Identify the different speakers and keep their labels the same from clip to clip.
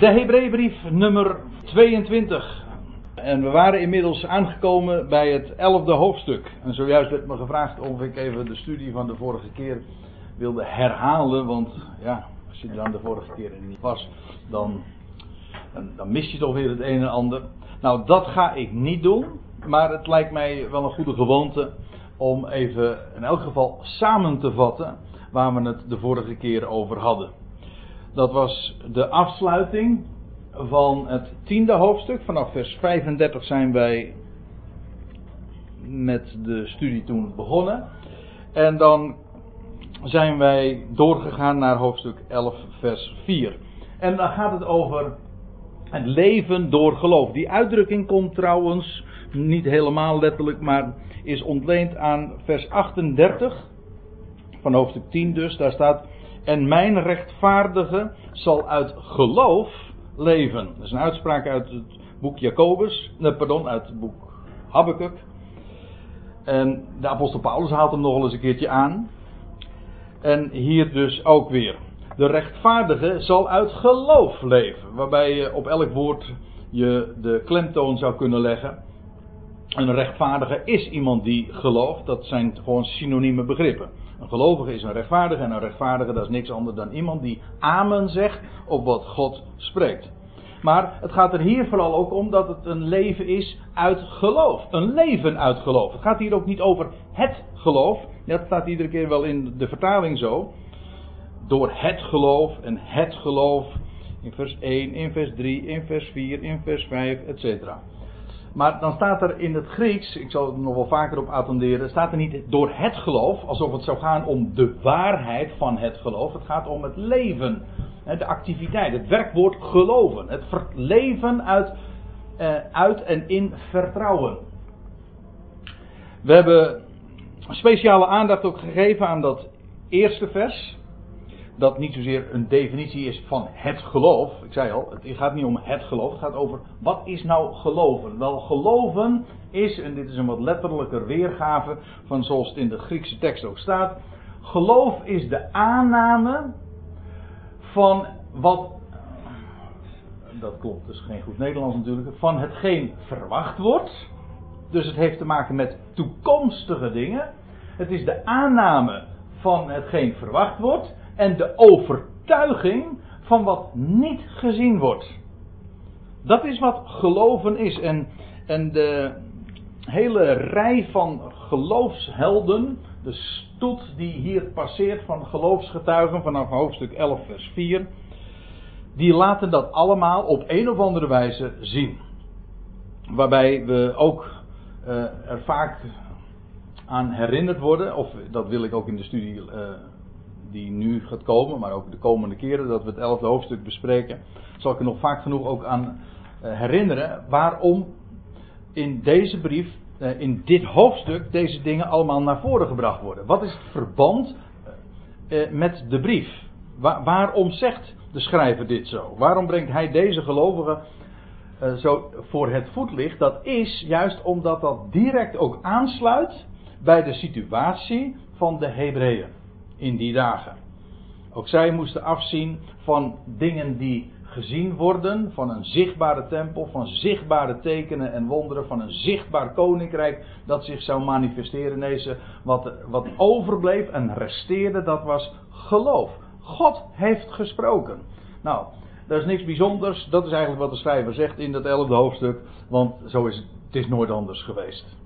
Speaker 1: De Hebreeënbrief nummer 22. En we waren inmiddels aangekomen bij het elfde hoofdstuk. En zojuist werd me gevraagd of ik even de studie van de vorige keer wilde herhalen. Want ja, als je er dan de vorige keer niet was, dan, dan, dan mis je toch weer het een en ander. Nou, dat ga ik niet doen. Maar het lijkt mij wel een goede gewoonte om even in elk geval samen te vatten waar we het de vorige keer over hadden. Dat was de afsluiting van het tiende hoofdstuk. Vanaf vers 35 zijn wij met de studie toen begonnen. En dan zijn wij doorgegaan naar hoofdstuk 11, vers 4. En dan gaat het over het leven door geloof. Die uitdrukking komt trouwens niet helemaal letterlijk, maar is ontleend aan vers 38 van hoofdstuk 10 dus. Daar staat, en mijn rechtvaardige zal uit geloof leven. Dat is een uitspraak uit het boek Jacobus, nee, pardon, uit het boek Habakkuk. En de apostel Paulus haalt hem nog wel eens een keertje aan. En hier dus ook weer. De rechtvaardige zal uit geloof leven. Waarbij je op elk woord je de klemtoon zou kunnen leggen. Een rechtvaardige is iemand die gelooft. Dat zijn gewoon synonieme begrippen. Een gelovige is een rechtvaardige en een rechtvaardige dat is niks anders dan iemand die amen zegt op wat God spreekt. Maar het gaat er hier vooral ook om dat het een leven is uit geloof. Een leven uit geloof. Het gaat hier ook niet over het geloof. Dat staat iedere keer wel in de vertaling zo. Door het geloof en het geloof. In vers 1, in vers 3, in vers 4, in vers 5, etc. Maar dan staat er in het Grieks, ik zal er nog wel vaker op attenderen, staat er niet door het geloof, alsof het zou gaan om de waarheid van het geloof. Het gaat om het leven, de activiteit, het werkwoord geloven. Het leven uit, eh, uit en in vertrouwen. We hebben speciale aandacht ook gegeven aan dat eerste vers dat niet zozeer een definitie is van het geloof. Ik zei al, het gaat niet om het geloof. Het gaat over wat is nou geloven. Wel, geloven is, en dit is een wat letterlijker weergave van zoals het in de Griekse tekst ook staat. Geloof is de aanname van wat. Dat klopt, dus geen goed Nederlands natuurlijk. Van hetgeen verwacht wordt. Dus het heeft te maken met toekomstige dingen. Het is de aanname van hetgeen verwacht wordt en de overtuiging van wat niet gezien wordt. Dat is wat geloven is. En, en de hele rij van geloofshelden, de stoet die hier passeert van geloofsgetuigen vanaf hoofdstuk 11, vers 4, die laten dat allemaal op een of andere wijze zien. Waarbij we ook uh, er vaak aan herinnerd worden, of dat wil ik ook in de studie uh, die nu gaat komen, maar ook de komende keren dat we het elfde hoofdstuk bespreken, zal ik er nog vaak genoeg ook aan eh, herinneren waarom in deze brief, eh, in dit hoofdstuk, deze dingen allemaal naar voren gebracht worden. Wat is het verband eh, met de brief? waarom zegt de schrijver dit zo? Waarom brengt hij deze gelovigen zo voor het voetlicht? Dat is juist omdat dat direct ook aansluit bij de situatie van de Hebreeën in die dagen. Ook zij moesten afzien van dingen die gezien worden, van een zichtbare tempel, van zichtbare tekenen en wonderen, van een zichtbaar koninkrijk dat zich zou manifesteren. Nee, wat, wat overbleef en resteerde, dat was geloof. God heeft gesproken. Nou, dat is niks bijzonders. Dat is eigenlijk wat de schrijver zegt in dat elfde hoofdstuk. Want zo is het, het is nooit anders geweest.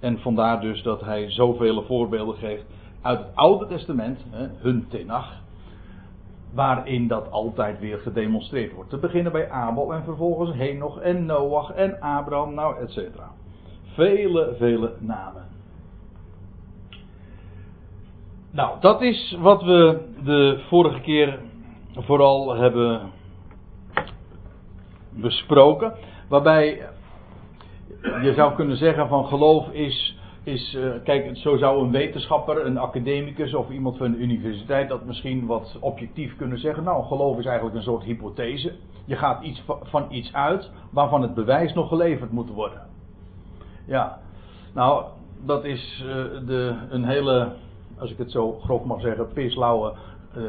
Speaker 1: En vandaar dus dat hij zoveel voorbeelden geeft uit het Oude Testament, hun tenach, waarin dat altijd weer gedemonstreerd wordt. Te beginnen bij Abel en vervolgens Henoch en Noach en Abraham, nou et cetera. Vele, vele namen. Nou, dat is wat we de vorige keer vooral hebben besproken. Waarbij je zou kunnen zeggen van geloof is is, uh, kijk, zo zou een wetenschapper, een academicus of iemand van de universiteit dat misschien wat objectief kunnen zeggen. Nou, geloof is eigenlijk een soort hypothese. Je gaat iets van iets uit waarvan het bewijs nog geleverd moet worden. Ja, nou, dat is uh, de, een hele, als ik het zo grof mag zeggen, pislauwe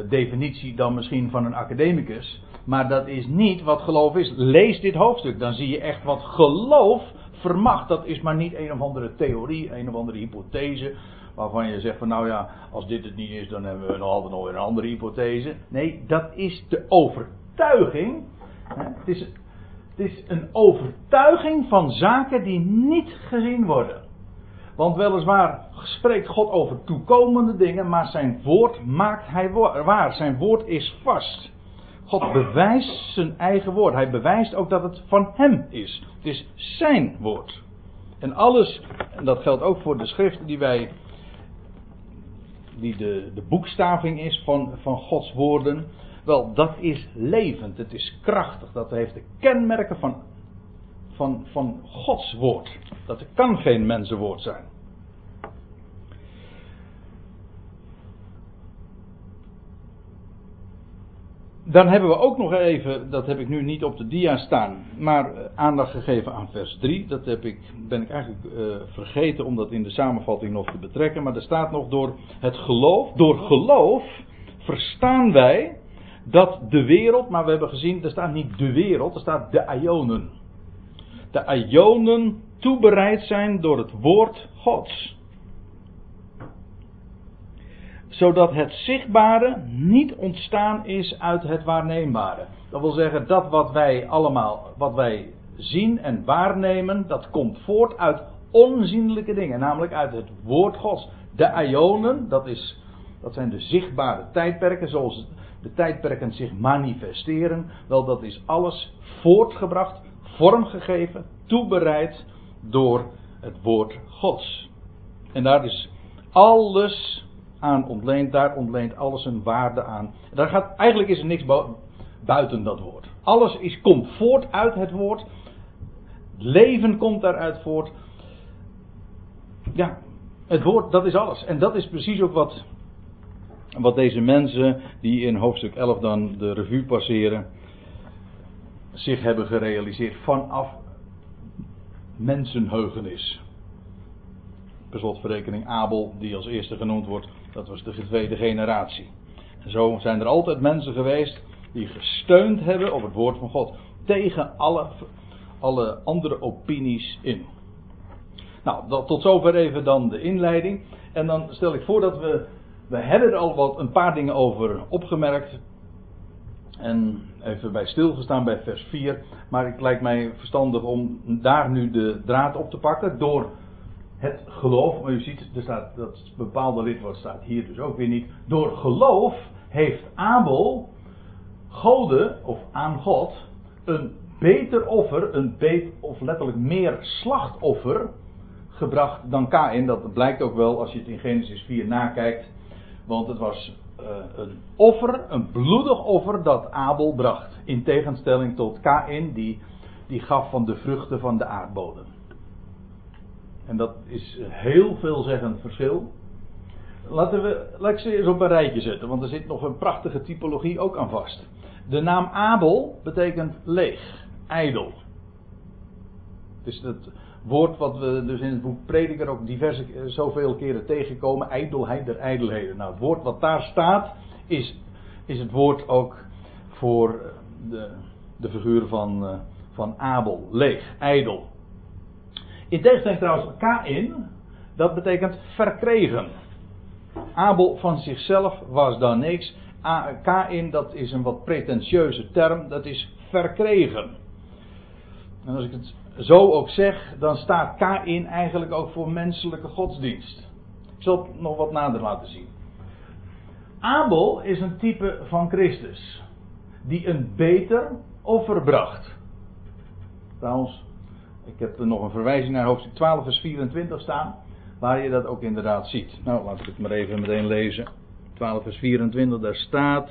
Speaker 1: definitie dan misschien van een academicus. Maar dat is niet wat geloof is. Lees dit hoofdstuk, dan zie je echt wat geloof vermacht. Dat is maar niet een of andere theorie, een of andere hypothese. Waarvan je zegt van nou ja, als dit het niet is, dan hebben we nog altijd nog een andere hypothese. Nee, dat is de overtuiging. Het is, het is een overtuiging van zaken die niet gezien worden. Want weliswaar spreekt God over toekomende dingen, maar zijn woord maakt hij waar. Zijn woord is vast. God bewijst zijn eigen woord. Hij bewijst ook dat het van hem is. Het is zijn woord. En alles, en dat geldt ook voor de schriften die wij, die de, de boekstaving is van, van Gods woorden. Wel, dat is levend, het is krachtig, dat heeft de kenmerken van, van, van Gods woord. Dat kan geen mensenwoord zijn. Dan hebben we ook nog even, dat heb ik nu niet op de dia staan, maar eh, aandacht gegeven aan vers 3. Dat heb ik, ben ik eigenlijk uh, vergeten om dat in de samenvatting nog te betrekken. Maar er staat nog door het geloof, door geloof verstaan wij dat de wereld, maar we hebben gezien, er staat niet de wereld, er staat de Ionen. De Ionen toebereid zijn door het woord Gods zodat het zichtbare niet ontstaan is uit het waarneembare. Dat wil zeggen, dat wat wij allemaal, wat wij zien en waarnemen, dat komt voort uit onzienlijke dingen, namelijk uit het woord Gods. De ionen, dat, is, dat zijn de zichtbare tijdperken, zoals de tijdperken zich manifesteren. Wel, dat is alles voortgebracht, vormgegeven, toebereid door het woord Gods. En daar is alles aan ontleent, daar ontleent alles een waarde aan. Daar gaat, eigenlijk is er niks buiten dat woord. Alles is, komt voort uit het woord. Leven komt daaruit voort. Ja, het woord, dat is alles. En dat is precies ook wat, wat deze mensen, die in hoofdstuk 11 dan de revue passeren, zich hebben gerealiseerd vanaf mensenheugenis. Per slotverrekening Abel, die als eerste genoemd wordt, dat was de tweede generatie. En zo zijn er altijd mensen geweest die gesteund hebben op het woord van God. Tegen alle, alle andere opinies in. Nou, tot zover even dan de inleiding. En dan stel ik voor dat we. We hebben er al wat een paar dingen over opgemerkt. En even bij stilgestaan bij vers 4. Maar het lijkt mij verstandig om daar nu de draad op te pakken. Door het geloof, maar u ziet, er staat, dat bepaalde lidwoord staat hier dus ook weer niet. Door geloof heeft Abel Gode, of aan God, een beter offer, een beter, of letterlijk meer slachtoffer gebracht dan Kain. Dat blijkt ook wel als je het in Genesis 4 nakijkt. Want het was uh, een offer, een bloedig offer dat Abel bracht. In tegenstelling tot Kain, die, die gaf van de vruchten van de aardbodem. En dat is heel veelzeggend verschil. Laten we, laat ik ze eens op een rijtje zetten, want er zit nog een prachtige typologie ook aan vast. De naam Abel betekent leeg, ijdel. Het is het woord wat we dus in het boek Prediker ook diverse zoveel keren tegenkomen, ijdelheid der ijdelheden. Nou, het woord wat daar staat is, is het woord ook voor de, de figuur van, eh, van Abel, leeg, ijdel. In tegenstelling trouwens, Kain, dat betekent verkregen. Abel van zichzelf was dan niks. Kain, dat is een wat pretentieuze term, dat is verkregen. En als ik het zo ook zeg, dan staat Kain eigenlijk ook voor menselijke godsdienst. Ik zal het nog wat nader laten zien. Abel is een type van Christus, die een beter offer bracht. Trouwens, ik heb er nog een verwijzing naar hoofdstuk 12, vers 24 staan. Waar je dat ook inderdaad ziet. Nou, laat ik het maar even meteen lezen. 12, vers 24, daar staat.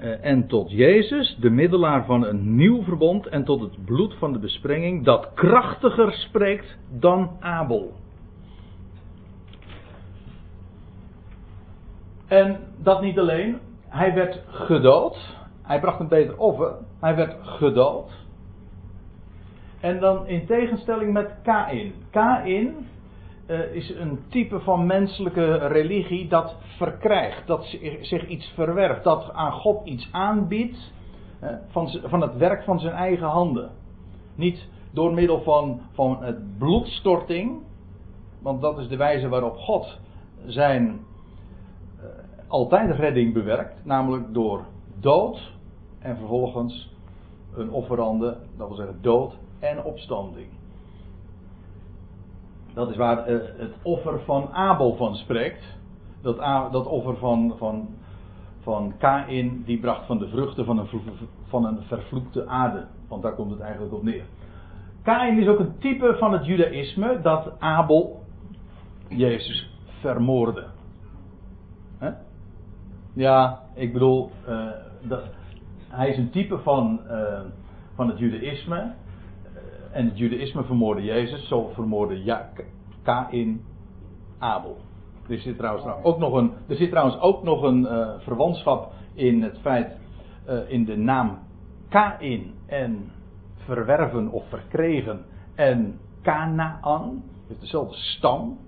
Speaker 1: Uh, en tot Jezus, de middelaar van een nieuw verbond. En tot het bloed van de besprenging. Dat krachtiger spreekt dan Abel. En dat niet alleen. Hij werd gedood. Hij bracht een beter offer. Hij werd gedood. En dan in tegenstelling met Kain. Kain eh, is een type van menselijke religie dat verkrijgt, dat zich iets verwerft, dat aan God iets aanbiedt van, van het werk van zijn eigen handen. Niet door middel van, van het bloedstorting, want dat is de wijze waarop God zijn uh, altijd redding bewerkt, namelijk door dood en vervolgens een offerande, dat wil zeggen dood en opstanding. Dat is waar uh, het offer van Abel van spreekt. Dat, dat offer van, van, van Kain, die bracht van de vruchten van een, van een vervloekte aarde. Want daar komt het eigenlijk op neer. Kain is ook een type van het judaïsme dat Abel Jezus vermoordde. Ja, ik bedoel, uh, dat, hij is een type van, uh, van het judaïsme. Uh, en het judaïsme vermoordde Jezus, zo vermoordde ja, Kain Abel. Er zit trouwens ook nog een, er zit trouwens ook nog een verwantschap in het feit, in de naam Kain en verwerven of verkregen en Canaan. Het heeft dezelfde stam.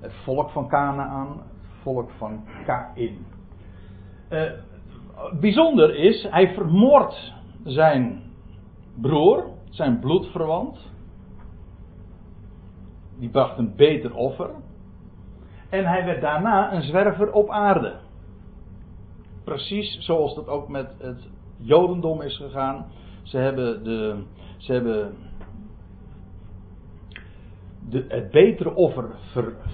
Speaker 1: Het volk van Canaan, het volk van Kain. Uh, bijzonder is, hij vermoordt zijn broer, zijn bloedverwant. Die bracht een beter offer. En hij werd daarna een zwerver op aarde. Precies zoals dat ook met het Jodendom is gegaan. Ze hebben, de, ze hebben de, het betere offer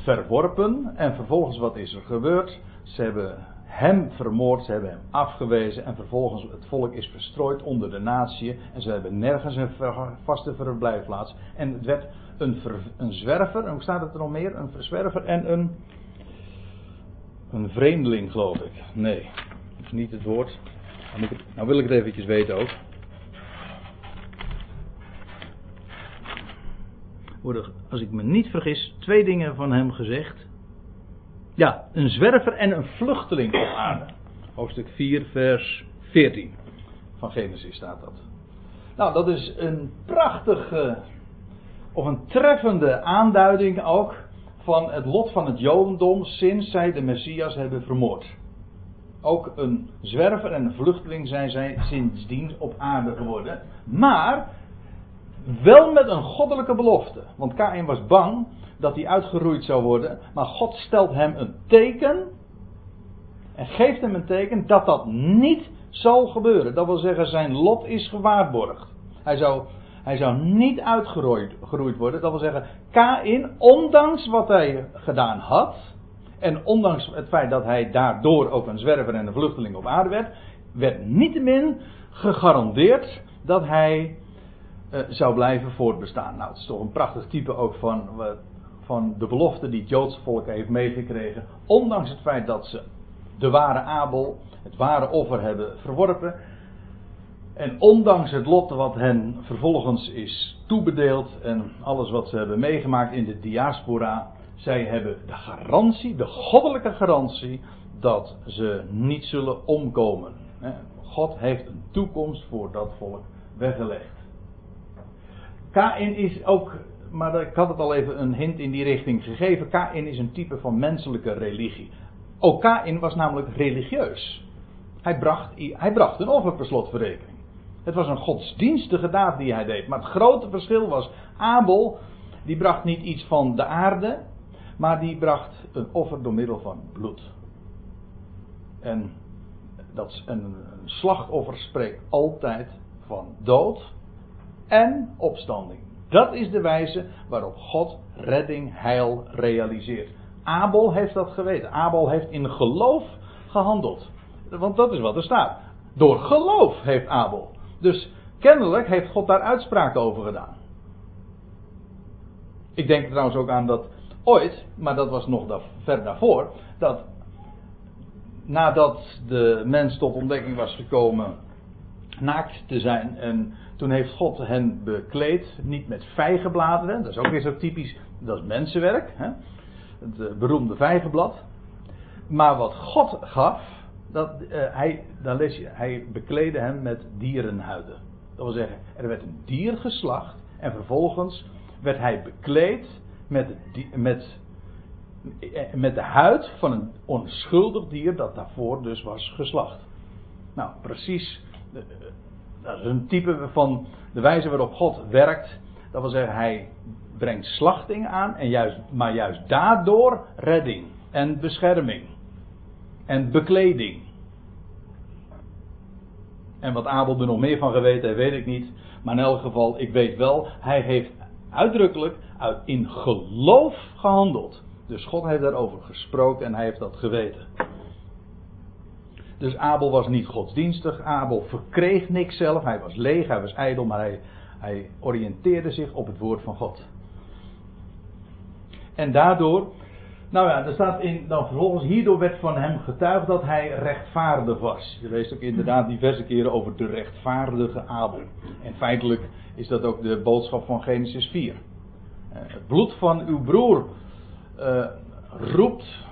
Speaker 1: verworpen. En vervolgens wat is er gebeurd? Ze hebben hem vermoord, ze hebben hem afgewezen. En vervolgens het volk is verstrooid onder de natie. En ze hebben nergens een vaste verblijfplaats. En het werd een, een zwerver. Hoe staat het er nog meer? Een verzwerver en een. Een vreemdeling, geloof ik. Nee, dat is niet het woord. Nou wil ik het eventjes weten ook. worden, als ik me niet vergis, twee dingen van hem gezegd. Ja, een zwerver en een vluchteling op aarde. Hoofdstuk 4, vers 14 van Genesis staat dat. Nou, dat is een prachtige, of een treffende aanduiding ook van het lot van het Jodendom sinds zij de Messias hebben vermoord. Ook een zwerver en een vluchteling zijn zij sindsdien op aarde geworden. Maar wel met een goddelijke belofte. Want Kain was bang dat hij uitgeroeid zou worden. Maar God stelt hem een teken. En geeft hem een teken dat dat niet zal gebeuren. Dat wil zeggen, zijn lot is gewaarborgd. Hij zou, hij zou niet uitgeroeid worden. Dat wil zeggen, Kain, ondanks wat hij gedaan had. En ondanks het feit dat hij daardoor ook een zwerver en een vluchteling op aarde werd. Werd niettemin gegarandeerd dat hij uh, zou blijven voortbestaan. Nou, het is toch een prachtig type ook van, van de belofte die het Joodse volk heeft meegekregen. Ondanks het feit dat ze de ware Abel, het ware offer hebben verworpen. En ondanks het lot wat hen vervolgens is toebedeeld en alles wat ze hebben meegemaakt in de diaspora, zij hebben de garantie, de goddelijke garantie, dat ze niet zullen omkomen. God heeft een toekomst voor dat volk weggelegd. Kain is ook, maar ik had het al even een hint in die richting gegeven. Kain is een type van menselijke religie. Ook Kain was namelijk religieus. Hij bracht, hij bracht een offer per slotverrekening. Het was een godsdienstige daad die hij deed. Maar het grote verschil was, Abel, die bracht niet iets van de aarde, maar die bracht een offer door middel van bloed. En dat, een, een slachtoffer spreekt altijd van dood en opstanding. Dat is de wijze waarop God redding, heil realiseert. Abel heeft dat geweten. Abel heeft in geloof gehandeld. Want dat is wat er staat. Door geloof heeft Abel. Dus kennelijk heeft God daar uitspraken over gedaan. Ik denk trouwens ook aan dat ooit, maar dat was nog ver daarvoor, dat nadat de mens tot ontdekking was gekomen naakt te zijn en toen heeft God hen bekleed, niet met vijgenbladeren, dat is ook weer zo typisch, dat is mensenwerk, hè? het uh, beroemde vijgenblad. Maar wat God gaf, dat, uh, hij, dan lees je, hij bekleedde hem met dierenhuiden. Dat wil zeggen, er werd een dier geslacht en vervolgens werd hij bekleed met, met, met de huid van een onschuldig dier dat daarvoor dus was geslacht. Nou, precies. Dat is een type van de wijze waarop God werkt. Dat wil zeggen, hij brengt slachting aan, en juist, maar juist daardoor redding en bescherming en bekleding. En wat Abel er nog meer van geweten heeft, weet ik niet. Maar in elk geval, ik weet wel, hij heeft uitdrukkelijk uit, in geloof gehandeld. Dus God heeft daarover gesproken en hij heeft dat geweten. Dus Abel was niet godsdienstig. Abel verkreeg niks zelf. Hij was leeg, hij was ijdel, maar hij, hij oriënteerde zich op het woord van God. En daardoor, nou ja, er staat in, dan vervolgens, hierdoor werd van hem getuigd dat hij rechtvaardig was. Je leest ook inderdaad diverse keren over de rechtvaardige Abel. En feitelijk is dat ook de boodschap van Genesis 4. Eh, het bloed van uw broer uh, roept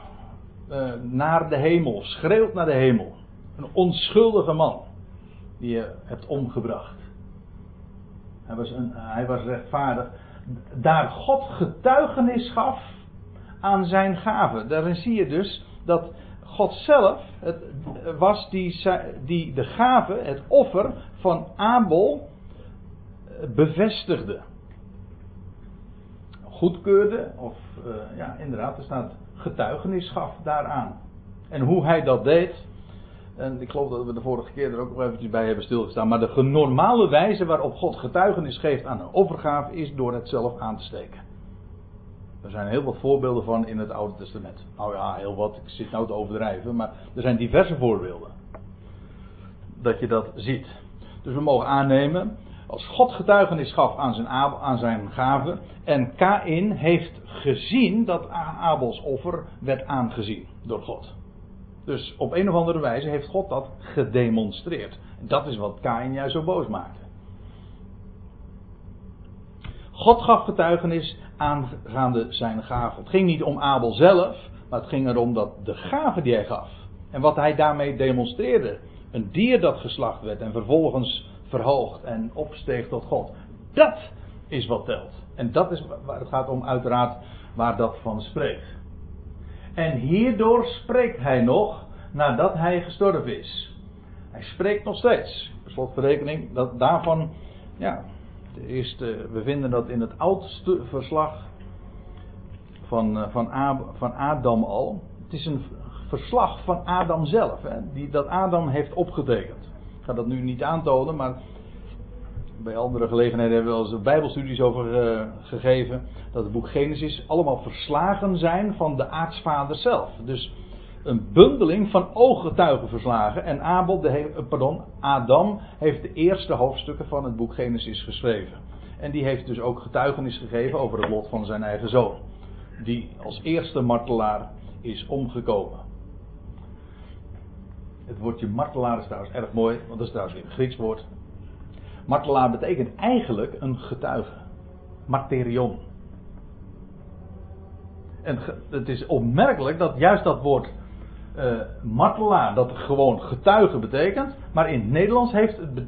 Speaker 1: uh, naar de hemel, schreeuwt naar de hemel. Een onschuldige man die je hebt omgebracht. Hij was, een, hij was rechtvaardig. Daar God getuigenis gaf aan zijn gave. Daarin zie je dus dat God zelf het was die, die de gave, het offer van Abel bevestigde. Goedkeurde, of uh, ja, inderdaad, er staat getuigenis gaf daaraan. En hoe hij dat deed, en ik geloof dat we de vorige keer er ook nog eventjes bij hebben stilgestaan. Maar de normale wijze waarop God getuigenis geeft aan een overgave is door het zelf aan te steken. Er zijn heel wat voorbeelden van in het Oude Testament. Nou ja, heel wat. Ik zit nou te overdrijven. Maar er zijn diverse voorbeelden. Dat je dat ziet. Dus we mogen aannemen. Als God getuigenis gaf aan zijn, aan zijn gave. En Kain heeft gezien dat Abels offer werd aangezien door God. Dus op een of andere wijze heeft God dat gedemonstreerd. Dat is wat Kain juist zo boos maakte. God gaf getuigenis aangaande zijn gave. Het ging niet om Abel zelf, maar het ging erom dat de gave die hij gaf. En wat hij daarmee demonstreerde. Een dier dat geslacht werd en vervolgens verhoogd en opsteeg tot God. Dat is wat telt. En dat is waar het gaat om uiteraard waar dat van spreekt. En hierdoor spreekt hij nog nadat hij gestorven is. Hij spreekt nog steeds. Per slotverrekening, dat daarvan, ja, de eerste, we vinden dat in het oudste verslag van, eh, van, van Adam al. Het is een verslag van Adam zelf, hè, die, dat Adam heeft opgetekend. Ga dat nu niet aantonen, maar bij andere gelegenheden hebben we wel eens bijbelstudies over uh, gegeven. Dat het boek Genesis allemaal verslagen zijn van de aartsvader zelf. Dus een bundeling van ooggetuigenverslagen. En Abel, de, eh, pardon, Adam heeft de eerste hoofdstukken van het boek Genesis geschreven. En die heeft dus ook getuigenis gegeven over het lot van zijn eigen zoon. Die als eerste martelaar is omgekomen. Het woordje martelaar is trouwens erg mooi, want dat is trouwens weer een Grieks woord. Martelaar betekent eigenlijk een getuige. Marterion. En het is opmerkelijk dat juist dat woord uh, martelaar, dat gewoon getuige betekent, maar in het Nederlands heeft het,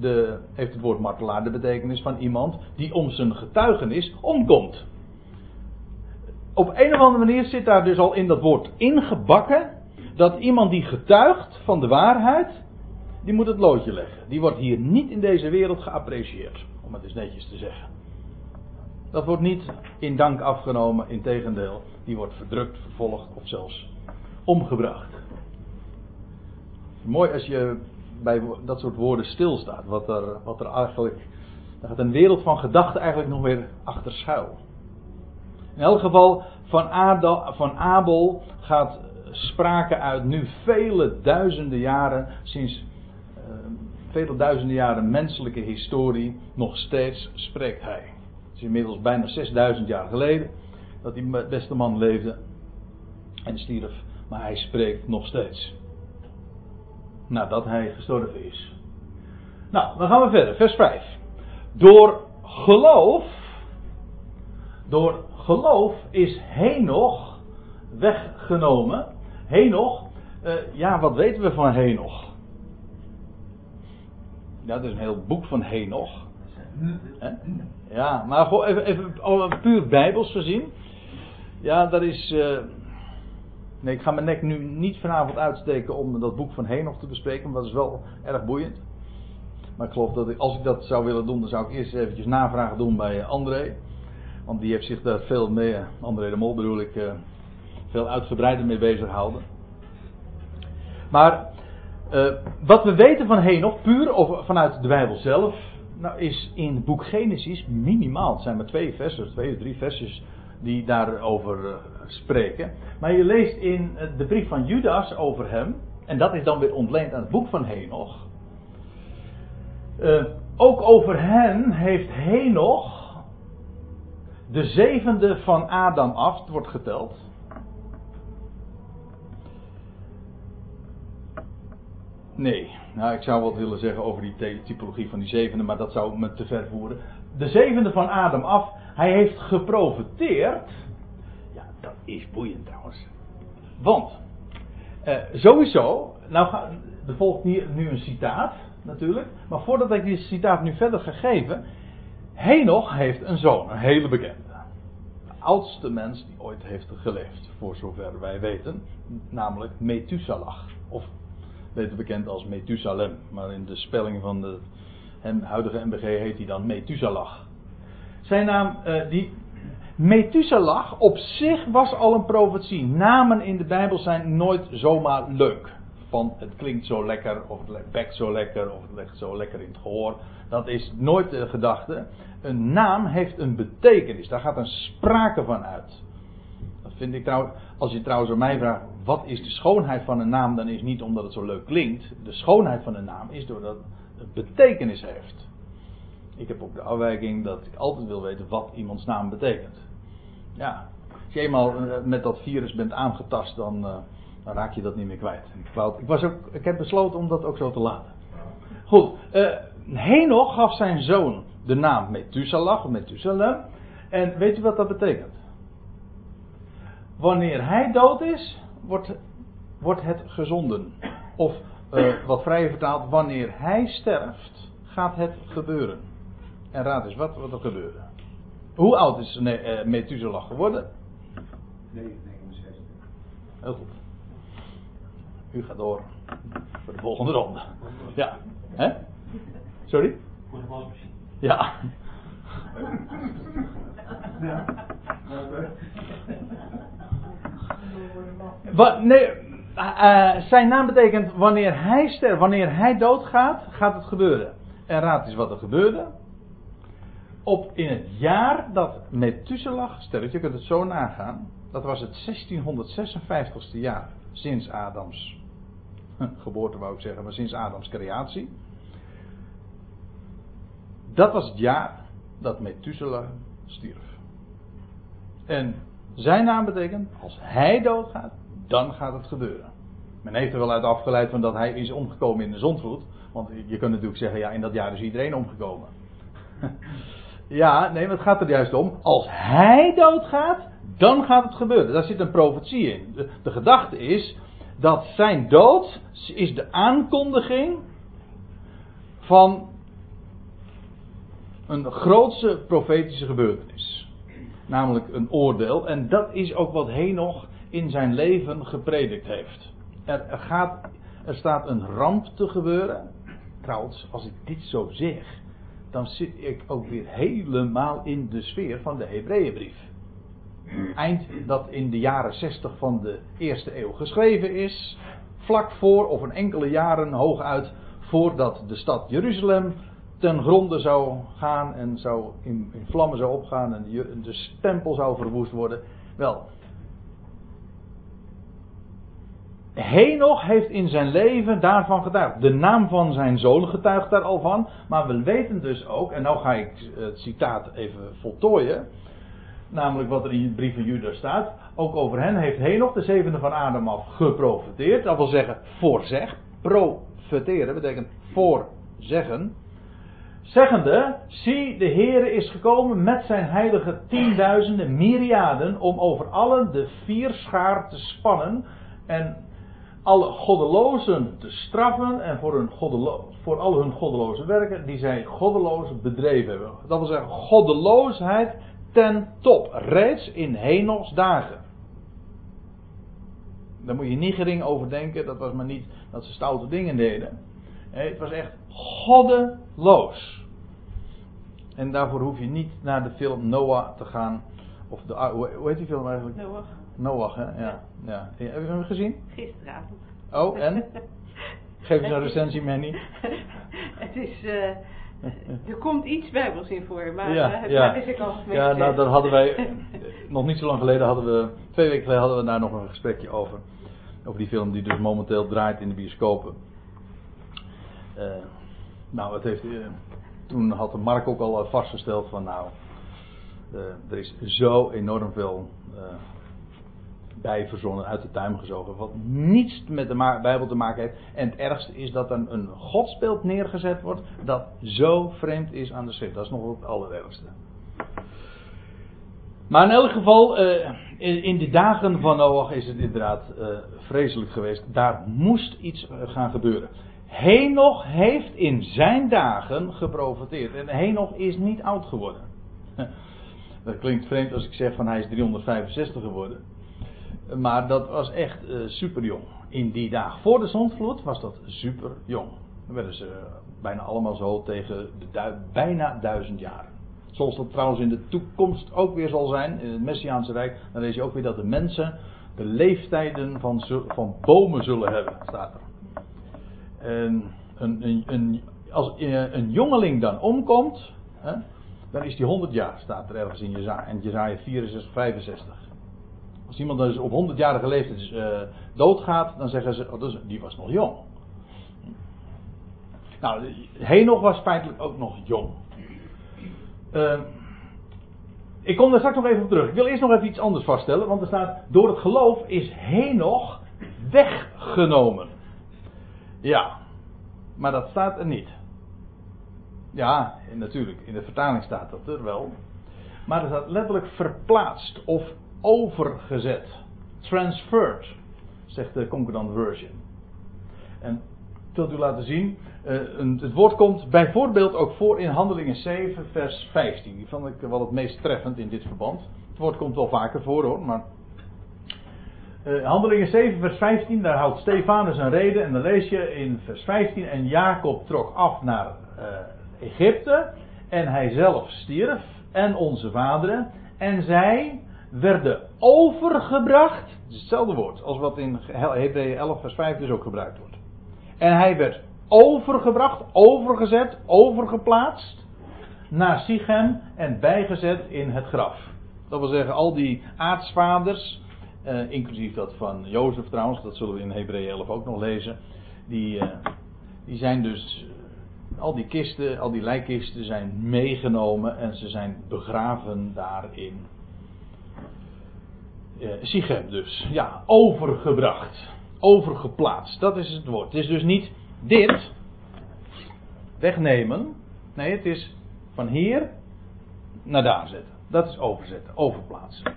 Speaker 1: de, heeft het woord martelaar de betekenis van iemand die om zijn getuigenis omkomt. Op een of andere manier zit daar dus al in dat woord ingebakken dat iemand die getuigt van de waarheid, die moet het loodje leggen. Die wordt hier niet in deze wereld geapprecieerd, om het eens netjes te zeggen. Dat wordt niet in dank afgenomen, in tegendeel, die wordt verdrukt, vervolgd of zelfs omgebracht. Mooi als je bij dat soort woorden stilstaat, wat er, wat er eigenlijk. Daar gaat een wereld van gedachten eigenlijk nog weer achter schuil. In elk geval, van, van Abel gaat sprake uit nu vele duizenden jaren, sinds vele duizenden jaren menselijke historie, nog steeds spreekt hij. Het is inmiddels bijna 6000 jaar geleden dat die beste man leefde en stierf, maar hij spreekt nog steeds. Nadat hij gestorven is. Nou, dan gaan we verder. Vers 5. Door geloof, door geloof is Henoch weggenomen. Henoch, uh, ja, wat weten we van Henoch? Ja, dat is een heel boek van Henoch. Ja, maar gewoon even, even puur bijbels gezien. Ja, dat is. Uh, nee, ik ga mijn nek nu niet vanavond uitsteken om dat boek van Henoch te bespreken, want dat is wel erg boeiend. Maar ik geloof dat als ik dat zou willen doen, dan zou ik eerst eventjes navragen doen bij André. Want die heeft zich daar veel mee, André de Mol bedoel ik, uh, veel uitgebreider mee bezig gehouden. Maar uh, wat we weten van Henoch, puur of vanuit de Bijbel zelf, nou is in het boek Genesis minimaal. Het zijn maar twee versen, twee of drie versjes die daarover uh, spreken. Maar je leest in de brief van Judas over hem, en dat is dan weer ontleend aan het boek van Henoch. Ook over hen heeft Henoch de zevende van Adam af, wordt geteld. Nee, nou ik zou wat willen zeggen over die typologie van die zevende, maar dat zou me te ver voeren. De zevende van Adam af, hij heeft geprofiteerd. Ja, dat is boeiend trouwens. Want, eh, sowieso, nou er volgt hier nu een citaat natuurlijk, maar voordat ik die citaat nu verder ga geven, Henoch heeft een zoon, een hele bekende. De oudste mens die ooit heeft geleefd, voor zover wij weten, namelijk Methuselah. Of beter bekend als Methusalem. Maar in de spelling van de huidige MBG heet hij dan Methuselah. Zijn naam, uh, die Methuselah op zich was al een profetie. Namen in de Bijbel zijn nooit zomaar leuk. Van het klinkt zo lekker, of het bekt zo lekker, of het ligt zo lekker in het gehoor. Dat is nooit de gedachte. Een naam heeft een betekenis. Daar gaat een sprake van uit. Vind ik trouwens, als je trouwens aan mij vraagt, wat is de schoonheid van een naam, dan is niet omdat het zo leuk klinkt. De schoonheid van een naam is doordat het betekenis heeft. Ik heb ook de afwijking dat ik altijd wil weten wat iemands naam betekent. Ja, als je eenmaal eh, met dat virus bent aangetast, dan, uh, dan raak je dat niet meer kwijt. Ik, was ook, ik heb besloten om dat ook zo te laten. Goed, uh, Henoch gaf zijn zoon de naam Methuselah, of Methusalem. En weet u wat dat betekent? Wanneer hij dood is, wordt, wordt het gezonden. Of uh, wat vrij vertaald, wanneer hij sterft, gaat het gebeuren. En raad eens wat, wat er gebeurde. Hoe oud is uh, Methuselah geworden?
Speaker 2: 69.
Speaker 1: Heel goed. U gaat door voor de volgende ronde. Ja. Hè? Sorry?
Speaker 2: Voor de wasmachine.
Speaker 1: Ja.
Speaker 2: Ja.
Speaker 1: Nee, uh, zijn naam betekent wanneer hij sterft, wanneer hij doodgaat, gaat het gebeuren. En raad eens wat er gebeurde. Op in het jaar dat Methuselah sterft, je kunt het zo nagaan, dat was het 1656ste jaar sinds Adams geboorte wou ik zeggen, maar sinds Adams creatie. Dat was het jaar dat Methuselah stierf. En zijn naam betekent, als hij doodgaat, dan gaat het gebeuren. Men heeft er wel uit afgeleid van dat hij is omgekomen in de zondvloed. Want je kunt natuurlijk zeggen, ja, in dat jaar is iedereen omgekomen. ja, nee, maar het gaat er juist om. Als hij doodgaat, dan gaat het gebeuren. Daar zit een profetie in. De, de gedachte is dat zijn dood is de aankondiging van een grootse profetische gebeurtenis. Namelijk een oordeel. En dat is ook wat Henoch in zijn leven gepredikt heeft. Er, er, gaat, er staat een ramp te gebeuren. Trouwens, als ik dit zo zeg, dan zit ik ook weer helemaal in de sfeer van de Hebreeënbrief. Eind dat in de jaren 60 van de eerste eeuw geschreven is. Vlak voor, of een enkele jaren hooguit, voordat de stad Jeruzalem ten gronde zou gaan en zou in, in vlammen zou opgaan en de, de tempel zou verwoest worden. Wel, Henoch heeft in zijn leven daarvan getuigd. De naam van zijn zoon getuigt daar al van. Maar we weten dus ook, en nou ga ik het citaat even voltooien. Namelijk wat er in de brief van Judas staat. Ook over hen heeft Henoch, de zevende van Adam af, geprofeteerd. Dat wil zeggen, voorzeg. Profeteren betekent voorzeggen. Zeggende, zie de Heere is gekomen met zijn heilige tienduizenden myriaden om over allen de vier schaar te spannen en alle goddelozen te straffen en voor, hun goddelo- voor al hun goddeloze werken die zij goddeloos bedreven hebben. Dat wil zeggen, goddeloosheid ten top, reeds in Henochs dagen. Daar moet je niet gering over denken, dat was maar niet dat ze stoute dingen deden. Het was echt goddeloos. En daarvoor hoef je niet naar de film Noah te gaan. Of de, hoe heet die film eigenlijk?
Speaker 3: Noach,
Speaker 1: Noach, hè? Ja. ja. Heb je hem gezien?
Speaker 3: gisteravond.
Speaker 1: Oh, en? Geef eens een recensie, Manny.
Speaker 3: het is, eh, er komt iets bijbels in voor, maar
Speaker 1: Ja,
Speaker 3: eh,
Speaker 1: ja.
Speaker 3: daar is ik al
Speaker 1: Ja, nou, daar hadden wij. Nog niet zo lang geleden hadden we. Twee weken geleden hadden we daar nog een gesprekje over. Over die film die dus momenteel draait in de bioscopen. Eh, nou, het heeft. eh, toen had de Mark ook al vastgesteld van nou. eh, er is zo enorm veel. eh, bij verzonnen, uit de tuin gezogen. Wat niets met de Bijbel te maken heeft. En het ergste is dat dan een godsbeeld neergezet wordt. dat zo vreemd is aan de schrift. Dat is nog het allerergste. Maar in elk geval, eh, in, de dagen van Noach is het inderdaad eh, vreselijk geweest. Daar moest iets eh, gaan gebeuren. Henoch heeft in zijn dagen geprofiteerd. En Henoch is niet oud geworden. Dat klinkt vreemd als ik zeg van hij is 365 geworden. Maar dat was echt eh, super jong. In die dagen voor de zondvloed was dat super jong. Dan werden ze eh, bijna allemaal zo tegen de bijna duizend jaar. Zoals dat trouwens in de toekomst ook weer zal zijn, in het Messiaanse Rijk. Dan lees je ook weer dat de mensen de leeftijden van, van bomen zullen hebben, staat er. En een, een, een, als eh, een jongeling dan omkomt, hè, dan is die 100 jaar, staat er ergens in Jezaja, en Jezaja 64, 65. Als iemand dus op 100-jarige leeftijd eh, doodgaat, dan zeggen ze, oh, is- die was nog jong. Nou, Henoch was feitelijk ook nog jong. Eh, ik kom daar straks nog even op terug. Ik wil eerst nog even iets anders vaststellen, want er staat, door het geloof is Henoch weggenomen. Ja, maar dat staat er niet. Ja, natuurlijk, in de vertaling staat dat er wel. Maar er staat letterlijk verplaatst of overgezet. Transferred, zegt de Concordant Version. En ik wil het u laten zien. eh, het woord komt bijvoorbeeld ook voor in Handelingen 7, vers 15. Die vond ik wel het meest treffend in dit verband. Het woord komt wel vaker voor hoor, maar. Eh, Handelingen 7, vers 15, daar houdt Stefanus een reden. En dan lees je in vers 15. En Jacob trok af naar eh, Egypte. En hij zelf stierf. En onze vaderen. En zij werden overgebracht. Het is hetzelfde woord als wat in Hebreeën 11, vers 5 dus ook gebruikt wordt. En hij werd overgebracht, overgezet, overgeplaatst naar Sichem en bijgezet in het graf. Dat wil zeggen, al die aartsvaders, eh, inclusief dat van Jozef trouwens, dat zullen we in Hebreeën 11 ook nog lezen, die, eh, die zijn dus, eh, al die kisten, al die lijkkisten zijn meegenomen en ze zijn begraven daarin. Uh, Sichem dus, ja, overgebracht, overgeplaatst, dat is het woord. Het is dus niet dit, wegnemen, nee, het is van hier naar daar zetten. Dat is overzetten, overplaatsen.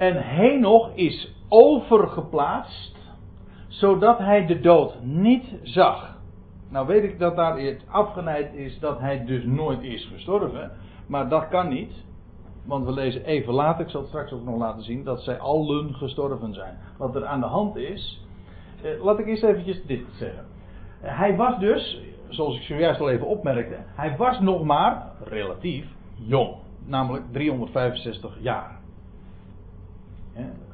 Speaker 1: En Henoch is overgeplaatst, zodat hij de dood niet zag. Nou weet ik dat daar het afgeleid is dat hij dus nooit is gestorven, maar dat kan niet. Want we lezen even later, ik zal het straks ook nog laten zien, dat zij allen gestorven zijn. Wat er aan de hand is, eh, laat ik eerst eventjes dit zeggen. Hij was dus, zoals ik zojuist al even opmerkte, hij was nog maar relatief jong. Namelijk 365 jaar.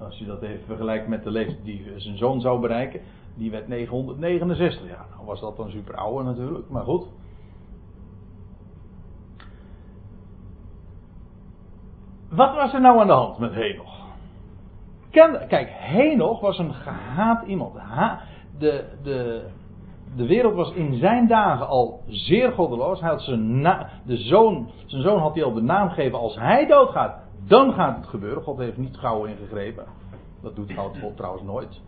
Speaker 1: Als je dat even vergelijkt met de leeftijd die zijn zoon zou bereiken, die werd 969 jaar. Nou was dat dan super oude natuurlijk, maar goed. Wat was er nou aan de hand met Henoch? Kijk, Henoch was een gehaat iemand. De, de, de wereld was in zijn dagen al zeer goddeloos. Hij had zijn, de zoon, zijn zoon had hij al de naam gegeven. Als hij doodgaat, dan gaat het gebeuren. God heeft niet gauw ingegrepen. Dat doet God trouwens nooit.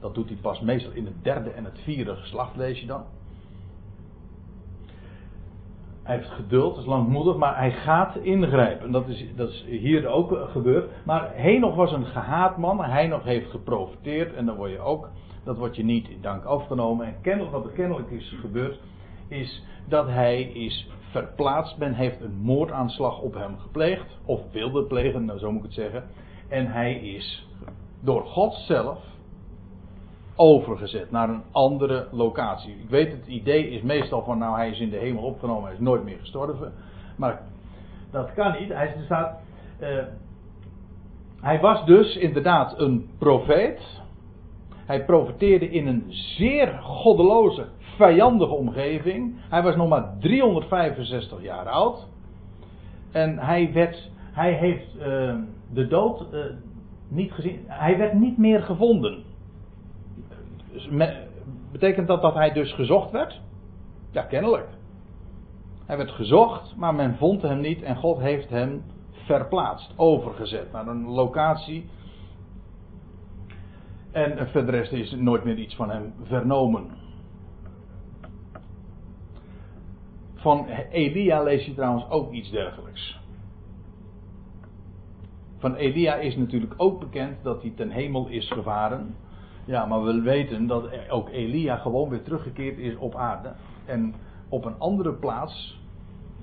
Speaker 1: Dat doet hij pas meestal in het derde en het vierde geslacht, lees je dan. hij heeft geduld, is langmoedig, maar hij gaat ingrijpen. Dat is, dat is hier ook gebeurd. Maar Henoch was een gehaat man. Nog heeft geprofiteerd. En dan word je ook, dat wordt je niet in dank afgenomen. En kennelijk, wat er kennelijk is gebeurd, is dat hij is verplaatst. Men heeft een moordaanslag op hem gepleegd. Of wilde plegen, nou, zo moet ik het zeggen. En hij is door God zelf overgezet naar een andere locatie. Ik weet, het idee is meestal van, nou, hij is in de hemel opgenomen, hij is nooit meer gestorven. Maar dat kan niet. Hij, staat, uh, hij was dus inderdaad een profeet. Hij profeteerde in een zeer goddeloze, vijandige omgeving. Hij was nog maar 365 jaar oud. En hij, werd, hij heeft uh, de dood uh, niet gezien. Hij werd niet meer gevonden. Dus betekent dat dat hij dus gezocht werd? Ja, kennelijk. Hij werd gezocht, maar men vond hem niet en God heeft hem verplaatst, overgezet naar een locatie. En verder is nooit meer iets van hem vernomen. Van Elia lees je trouwens ook iets dergelijks. Van Elia is natuurlijk ook bekend dat hij ten hemel is gevaren. Ja, maar we weten dat ook Elia gewoon weer teruggekeerd is op aarde. En op een andere plaats,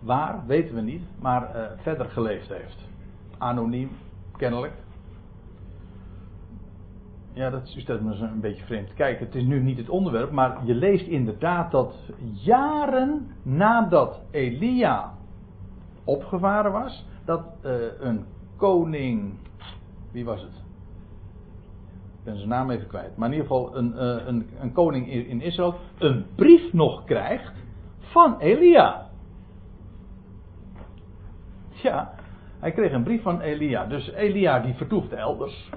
Speaker 1: waar, weten we niet, maar uh, verder geleefd heeft. Anoniem, kennelijk. Ja, dat is me een beetje vreemd. Kijk, het is nu niet het onderwerp, maar je leest inderdaad dat jaren nadat Elia opgevaren was, dat uh, een koning, wie was het? Ik ben zijn naam even kwijt. Maar in ieder geval een, uh, een, een koning in Israël een brief nog krijgt van Elia. Ja, hij kreeg een brief van Elia. Dus Elia die vertoefde elders.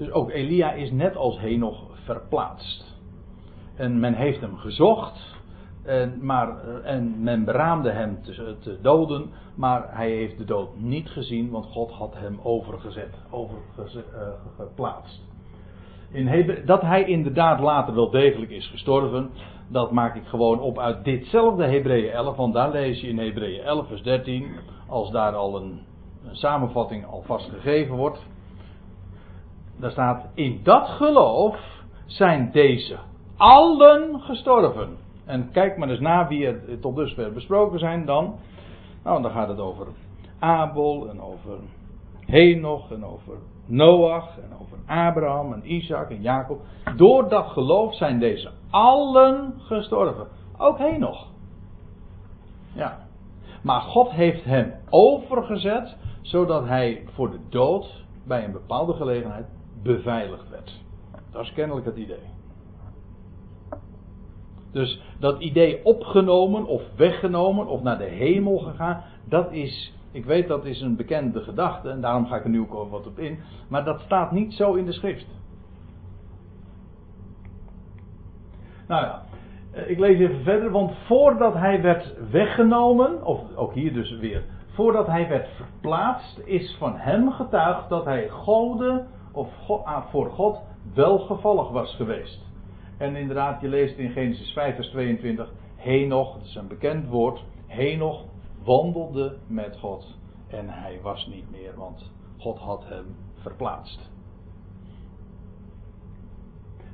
Speaker 1: Dus ook Elia is net als Henoch verplaatst. En men heeft hem gezocht. En, maar, eh, en men beraamde hem te, doden, maar hij heeft de dood niet gezien, want God had hem overgezet, overgeplaatst. Eh, dat hij inderdaad later wel degelijk is gestorven, dat maak ik gewoon op uit ditzelfde Hebreeën 11, want daar lees je in Hebreeën 11 vers 13, als daar al een, een samenvatting alvast gegeven wordt. Daar staat, in dat geloof zijn deze allen gestorven en kijk maar eens na wie er tot dusver besproken zijn dan. Nou, dan gaat het over Abel en over Henoch en over Noach en over Abraham en Isaac en Jacob. Door dat geloof zijn deze allen gestorven. Ook Henoch. Ja. Maar God heeft hem overgezet zodat hij voor de dood bij een bepaalde gelegenheid beveiligd werd. Dat is kennelijk het idee. Dus dat idee opgenomen of weggenomen of naar de hemel gegaan, dat is, ik weet dat is een bekende gedachte en daarom ga ik er nu ook wat op in, maar dat staat niet zo in de schrift. Nou ja, eh, ik lees even verder, want voordat hij werd weggenomen, of ook hier dus weer, voordat hij werd verplaatst, is van hem getuigd dat hij Gode of ah, voor God welgevallig was geweest. En inderdaad, je leest in Genesis 5, vers 22. Henoch, dat is een bekend woord. Henoch wandelde met God. En hij was niet meer, want God had hem verplaatst.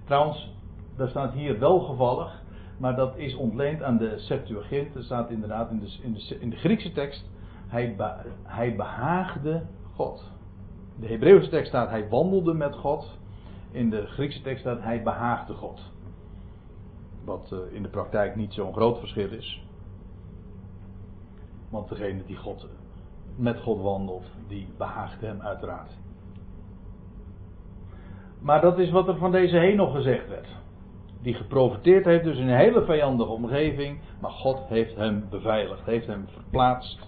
Speaker 1: Trouwens, daar staat hier welgevallig, maar dat is ontleend aan de Septuagint. Er staat inderdaad in de, in de, in de Griekse tekst, hij, hij behaagde God. De Hebreeuwse tekst staat, hij wandelde met God. In de Griekse tekst staat, hij behaagde God. Wat eh, in de praktijk niet zo'n groot verschil is. Want degene die God, met God wandelt, die behaagt hem uiteraard. Maar dat is wat er van deze nog gezegd werd. Die geprofiteerd heeft dus in een hele vijandige omgeving. Maar God heeft hem beveiligd, heeft hem verplaatst.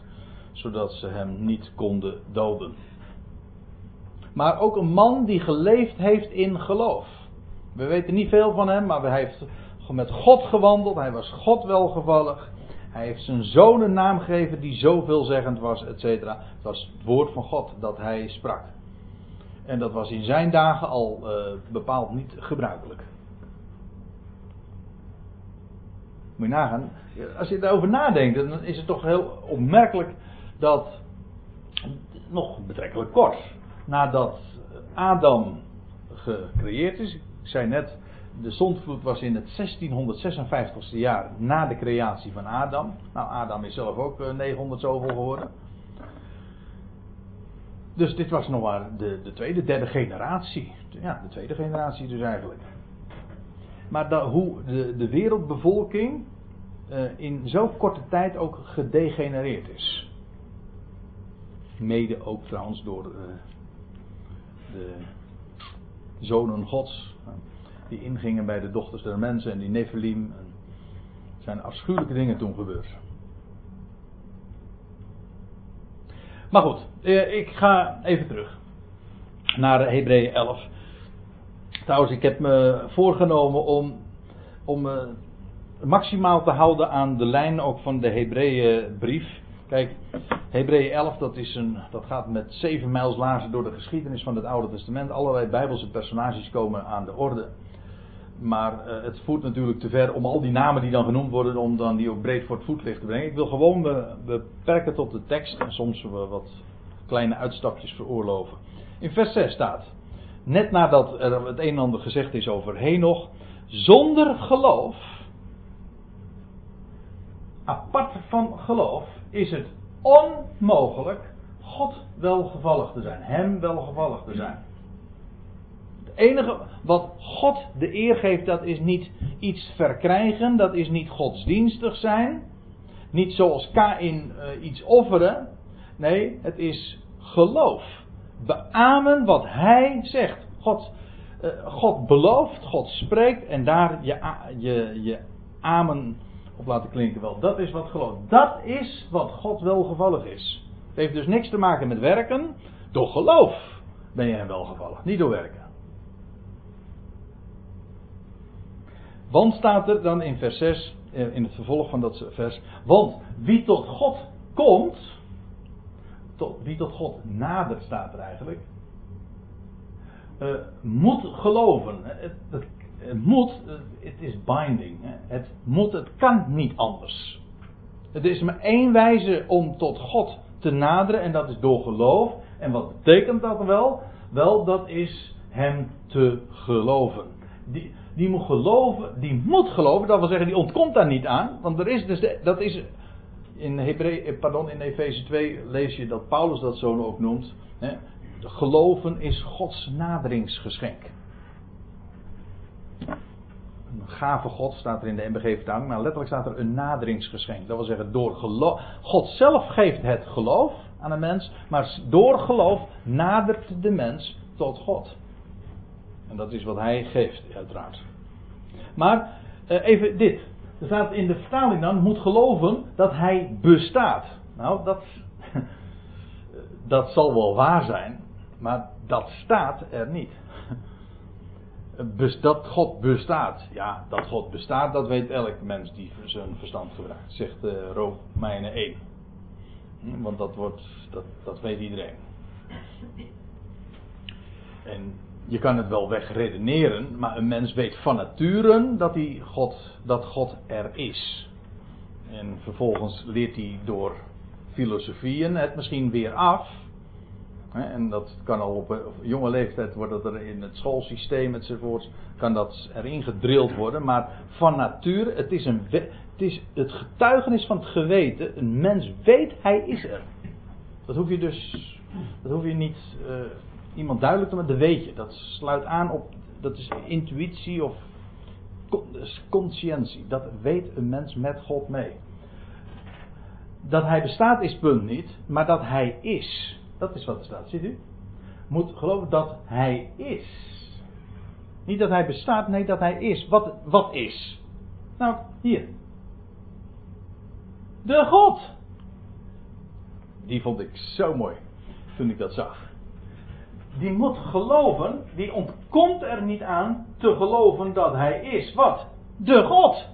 Speaker 1: Zodat ze hem niet konden doden. Maar ook een man die geleefd heeft in geloof. We weten niet veel van hem, maar hij heeft met God gewandeld. Hij was God welgevallig. Hij heeft zijn zoon een naam gegeven die zo veelzeggend was, et cetera. Het was het woord van God dat hij sprak. En dat was in zijn dagen al uh, bepaald niet gebruikelijk. Moet je nagaan. Als je daarover nadenkt, dan is het toch heel opmerkelijk dat nog betrekkelijk kort nadat Adam gecreëerd is. Ik zei net, de zondvloed was in het 1656ste jaar na de creatie van Adam. Nou, Adam is zelf ook 900 eh, zoveel geworden. Dus dit was nog maar de, de tweede, derde generatie. Ja, de tweede generatie dus eigenlijk. Maar hoe de, de wereldbevolking uh, in zo'n korte tijd ook gedegenereerd is. Mede ook trouwens door uh, de zonen gods. Uh, die ingingen bij de dochters der mensen en die Nephilim. Er zijn afschuwelijke dingen toen gebeurd. Maar goed, ik ga even terug naar Hebreeën 11. Trouwens, ik heb me voorgenomen om, om uh, maximaal te houden aan de lijn ook van de Hebreeënbrief. Kijk, Hebreeën 11, dat, is een, dat gaat met zeven mijls laarzen door de geschiedenis van het Oude Testament. Allerlei bijbelse personages komen aan de orde. Maar uh, het voert natuurlijk te ver om al die namen die dan genoemd worden, om dan die ook breed voor het voetlicht te brengen. Ik wil gewoon beperken tot de tekst en soms wat kleine uitstapjes veroorloven. In vers 6 staat, net nadat er het een en ander gezegd is over Henoch, zonder geloof, apart van geloof, is het onmogelijk God welgevallig te zijn, Hem welgevallig te zijn. Het enige wat God de eer geeft, dat is niet iets verkrijgen, dat is niet godsdienstig zijn, niet zoals Kain uh, iets offeren. Nee, het is geloof. Beamen wat hij zegt. God, uh, God belooft, God spreekt en daar je, je, je amen op laten klinken wel. Dat is wat geloof. Dat is wat God welgevallig is. Het heeft dus niks te maken met werken. Door geloof ben je hem welgevallig, niet door werken. Want staat er dan in vers 6, eh, in het vervolg van dat vers. Want wie tot God komt, tot, wie tot God nadert staat er eigenlijk. Uh, moet geloven. Het, het, het moet, het is binding. Het moet, het kan niet anders. Het is maar één wijze om tot God te naderen en dat is door geloof. En wat betekent dat wel? Wel, dat is hem te geloven. Die, die moet geloven, die moet geloven, dat wil zeggen, die ontkomt daar niet aan. Want er is dus, dat is, in, Hebreeën, eh, pardon, in Efeze 2 lees je dat Paulus dat zo ook noemt. Hè, geloven is Gods naderingsgeschenk. Een gave God staat er in de MBG-vertaling, maar letterlijk staat er een naderingsgeschenk. Dat wil zeggen, door geloof. God zelf geeft het geloof aan een mens, maar door geloof nadert de mens tot God. En dat is wat hij geeft, uiteraard. Maar uh, even dit. Er staat in de vertaling dan, moet geloven dat hij bestaat. Nou, dat, dat zal wel waar zijn, maar dat staat er niet. Dat God bestaat. Ja, dat God bestaat, dat weet elk mens die zijn verstand gebruikt, zegt uh, Romeinen 1. Hm, want dat, wordt, dat, dat weet iedereen. En je kan het wel wegredeneren, maar een mens weet van nature dat, hij God, dat God er is. En vervolgens leert hij door filosofieën het misschien weer af. En dat kan al op, jonge leeftijd worden er in het schoolsysteem enzovoorts, kan dat erin gedrild worden. Maar van nature, het is, een, het is het getuigenis van het geweten. Een mens weet, hij is er. Dat hoef je dus, dat hoef je niet uh, iemand duidelijk te maken, dat weet je. Dat sluit aan op, dat is intuïtie of conscientie. Dat weet een mens met God mee. Dat hij bestaat is punt niet, maar dat hij is. Dat is wat er staat, ziet u? Moet geloven dat hij is. Niet dat hij bestaat, nee dat hij is. Wat, wat is? Nou, hier. De God. Die vond ik zo mooi toen ik dat zag die moet geloven, die ontkomt er niet aan te geloven dat hij is. Wat? De God.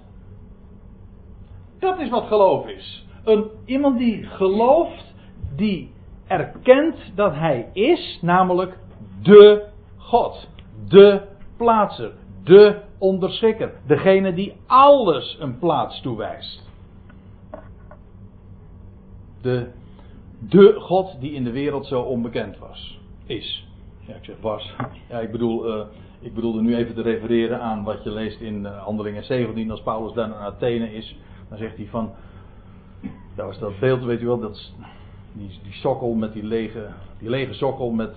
Speaker 1: Dat is wat geloof is. Een, iemand die gelooft, die erkent dat hij is, namelijk de God. De plaatser. De onderschikker. Degene die alles een plaats toewijst. De, de God die in de wereld zo onbekend was. Is. Ja, ik zeg was. Ja, ik bedoel, uh, ik bedoelde nu even te refereren aan wat je leest in uh, Handelingen 17. Als Paulus dan in Athene is, dan zegt hij van. Daar was dat beeld, weet u wel, dat, die, die sokkel met die lege, die lege sokkel met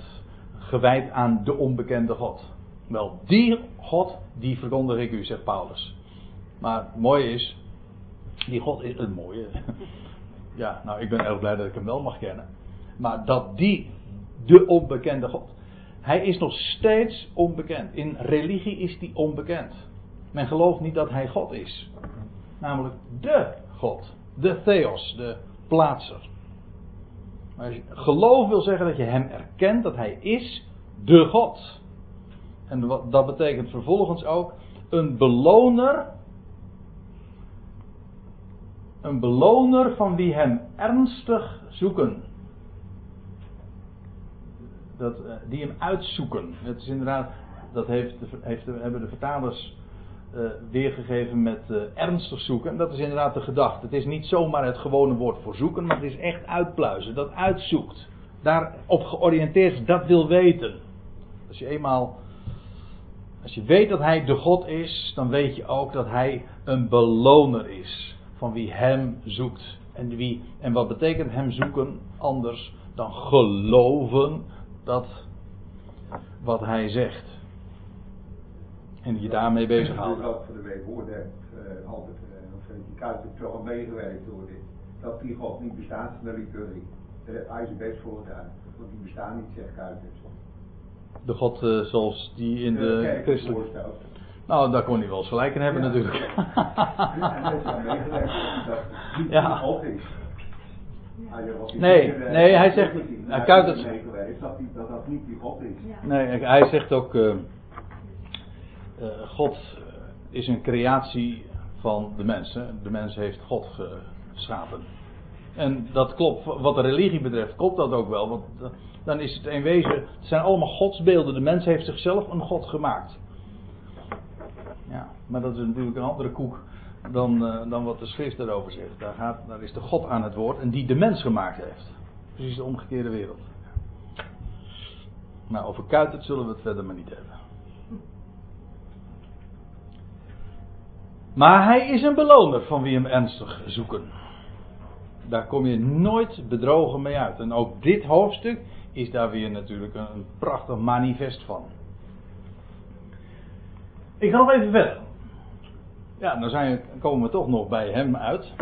Speaker 1: gewijd aan de onbekende God. Wel, die God, die verkondig ik u, zegt Paulus. Maar het mooie is, die God is het mooie. Ja, nou, ik ben erg blij dat ik hem wel mag kennen. Maar dat die, de onbekende God, hij is nog steeds onbekend. In religie is hij onbekend. Men gelooft niet dat hij God is. Namelijk de God. De Theos, de plaatser. Maar geloof wil zeggen dat je hem erkent dat hij is de God. En dat betekent vervolgens ook een beloner. Een beloner van wie hem ernstig zoeken. Dat, eh, die hem uitzoeken. Het is inderdaad, dat heeft, heeft, hebben de vertalers uh, weergegeven met uh, ernstig zoeken. En dat is inderdaad de gedachte. Het is niet zomaar het gewone woord voor zoeken, maar het is echt uitpluizen, dat uitzoekt. Daarop georiënteerd, dat wil weten. Als je eenmaal, als je weet dat hij de God is, dan weet je ook dat hij een beloner is van wie hem zoekt. En, wie, en wat betekent hem zoeken anders dan geloven dat wat hij zegt. En je daarmee bezighoudt.
Speaker 2: Ik ook voor de week hoorde uh, altijd, uh, of die Kuit heeft toch al meegewerkt door dit. Dat die God niet bestaat, dat liet Hij is best voor. Want die bestaan niet, zegt Kuipers.
Speaker 1: De God uh, zoals die in de, de christelijke... Nou, daar kon hij wel eens gelijk in hebben
Speaker 2: ja.
Speaker 1: natuurlijk. Ja.
Speaker 2: God is.
Speaker 1: Nee, nee, hij zegt- hij kuit het-
Speaker 2: meegewerkt dat, die, dat niet die God is.
Speaker 1: Nee, hij zegt ook: eh, eh, God is een creatie van de mensen. De mens heeft God geschapen. En dat klopt, wat de religie betreft, klopt dat ook wel. Want eh, dan is het in wezen, het zijn allemaal godsbeelden. De mens heeft zichzelf een God gemaakt. Ja, maar dat is natuurlijk een andere koek dan, eh, dan wat de schrift erover zegt. Daar, gaat, daar is de God aan het woord en die de mens gemaakt heeft. Precies de omgekeerde wereld. Maar over Kuitert zullen we het verder maar niet hebben. Maar hij is een beloner van wie hem ernstig zoeken. Daar kom je nooit bedrogen mee uit. En ook dit hoofdstuk is daar weer natuurlijk een, prachtig manifest van. Ik ga nog even verder. Ja, dan zijn, komen we toch nog bij hem uit.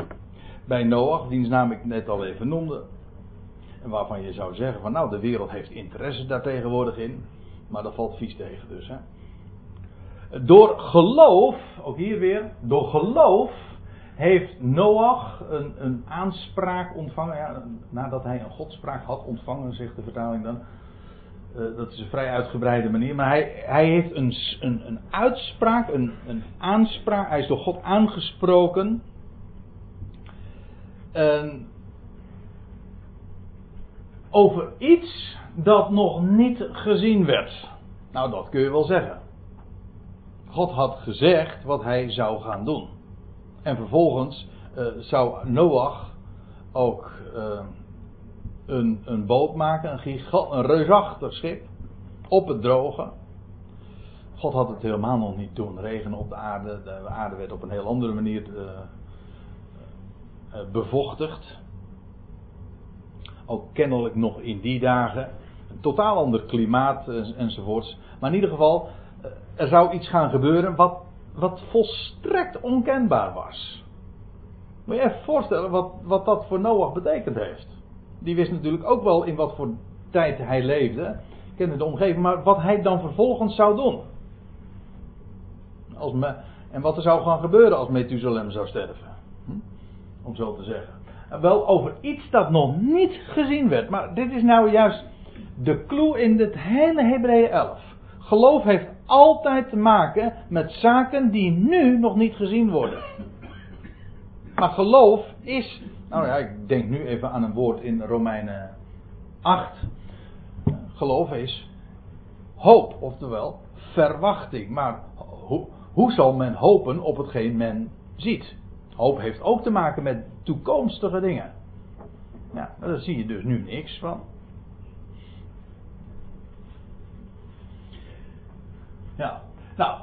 Speaker 1: Bij Noach, wiens naam ik net al even noemde. En waarvan je zou zeggen van nou, de wereld heeft interesse daar tegenwoordig in. Maar dat valt vies tegen dus. Hè. Door geloof, ook hier weer, door geloof heeft Noach een, een aanspraak ontvangen. Ja, nadat hij een godspraak had ontvangen, zegt de vertaling dan. Eh, dat is een vrij uitgebreide manier. Maar hij, hij heeft een, een, een uitspraak, een, een aanspraak. Hij is door God aangesproken. En over iets dat nog niet gezien werd. Nou, dat kun je wel zeggen. God had gezegd wat hij zou gaan doen. En vervolgens eh, zou Noach ook eh, een, een boot maken, een, giga, een reusachtig schip, op het droge. God had het helemaal nog niet doen regenen op de aarde. De aarde werd op een heel andere manier eh, bevochtigd. Ook kennelijk nog in die dagen. Een totaal ander klimaat en- enzovoorts. Maar in ieder geval, er zou iets gaan gebeuren wat, wat volstrekt onkenbaar was. Moet je even voorstellen wat, wat dat voor Noach betekend heeft. Die wist natuurlijk ook wel in wat voor tijd hij leefde. Kende de omgeving, maar wat hij dan vervolgens zou doen. Als en wat er zou gaan gebeuren als Methuselem zou sterven. Hm? Om zo te zeggen. En Wel over iets dat nog niet gezien werd. Maar dit is nou juist de clue in het hele Hebreeën 11. Geloof heeft altijd te maken met zaken die nu nog niet gezien worden. Maar geloof is. Nou ja, ik denk nu even aan een woord in Romeinen 8. Geloof is hoop, oftewel verwachting. Maar ho- hoe zal men hopen op hetgeen men ziet? Hoop heeft ook te maken met toekomstige dingen. Ja, daar zie je dus nu niks van. Ja, nou,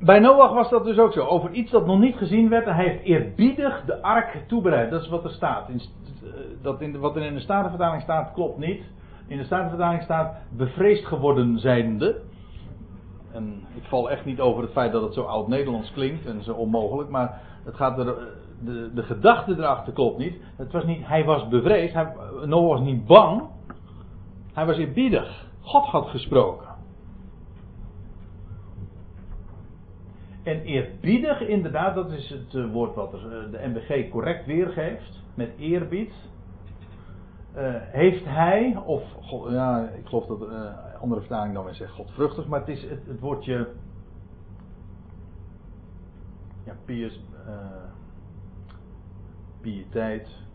Speaker 1: bij Noach was dat dus ook zo. Over iets dat nog niet gezien werd. Hij heeft eerbiedig de ark toebereid. Dat is wat er staat. In, dat in, wat er in de Statenvertaling staat, klopt niet. In de Statenvertaling staat bevreesd geworden zijnde. En ik val echt niet over het feit dat het zo oud-Nederlands klinkt en zo onmogelijk. Maar het gaat er, de, de gedachte erachter klopt niet. Het was niet. Hij was bevreesd. Hij, Noach was niet bang. Hij was eerbiedig. God had gesproken. En eerbiedig, inderdaad, dat is het eh, woord wat eh, de MBG correct weergeeft. Met eerbied. Uh, heeft hij, of ja, ik geloof dat uh, andere vertaling dan weer zegt godvruchtig, maar het is het, woordje. Ja, pius, uh.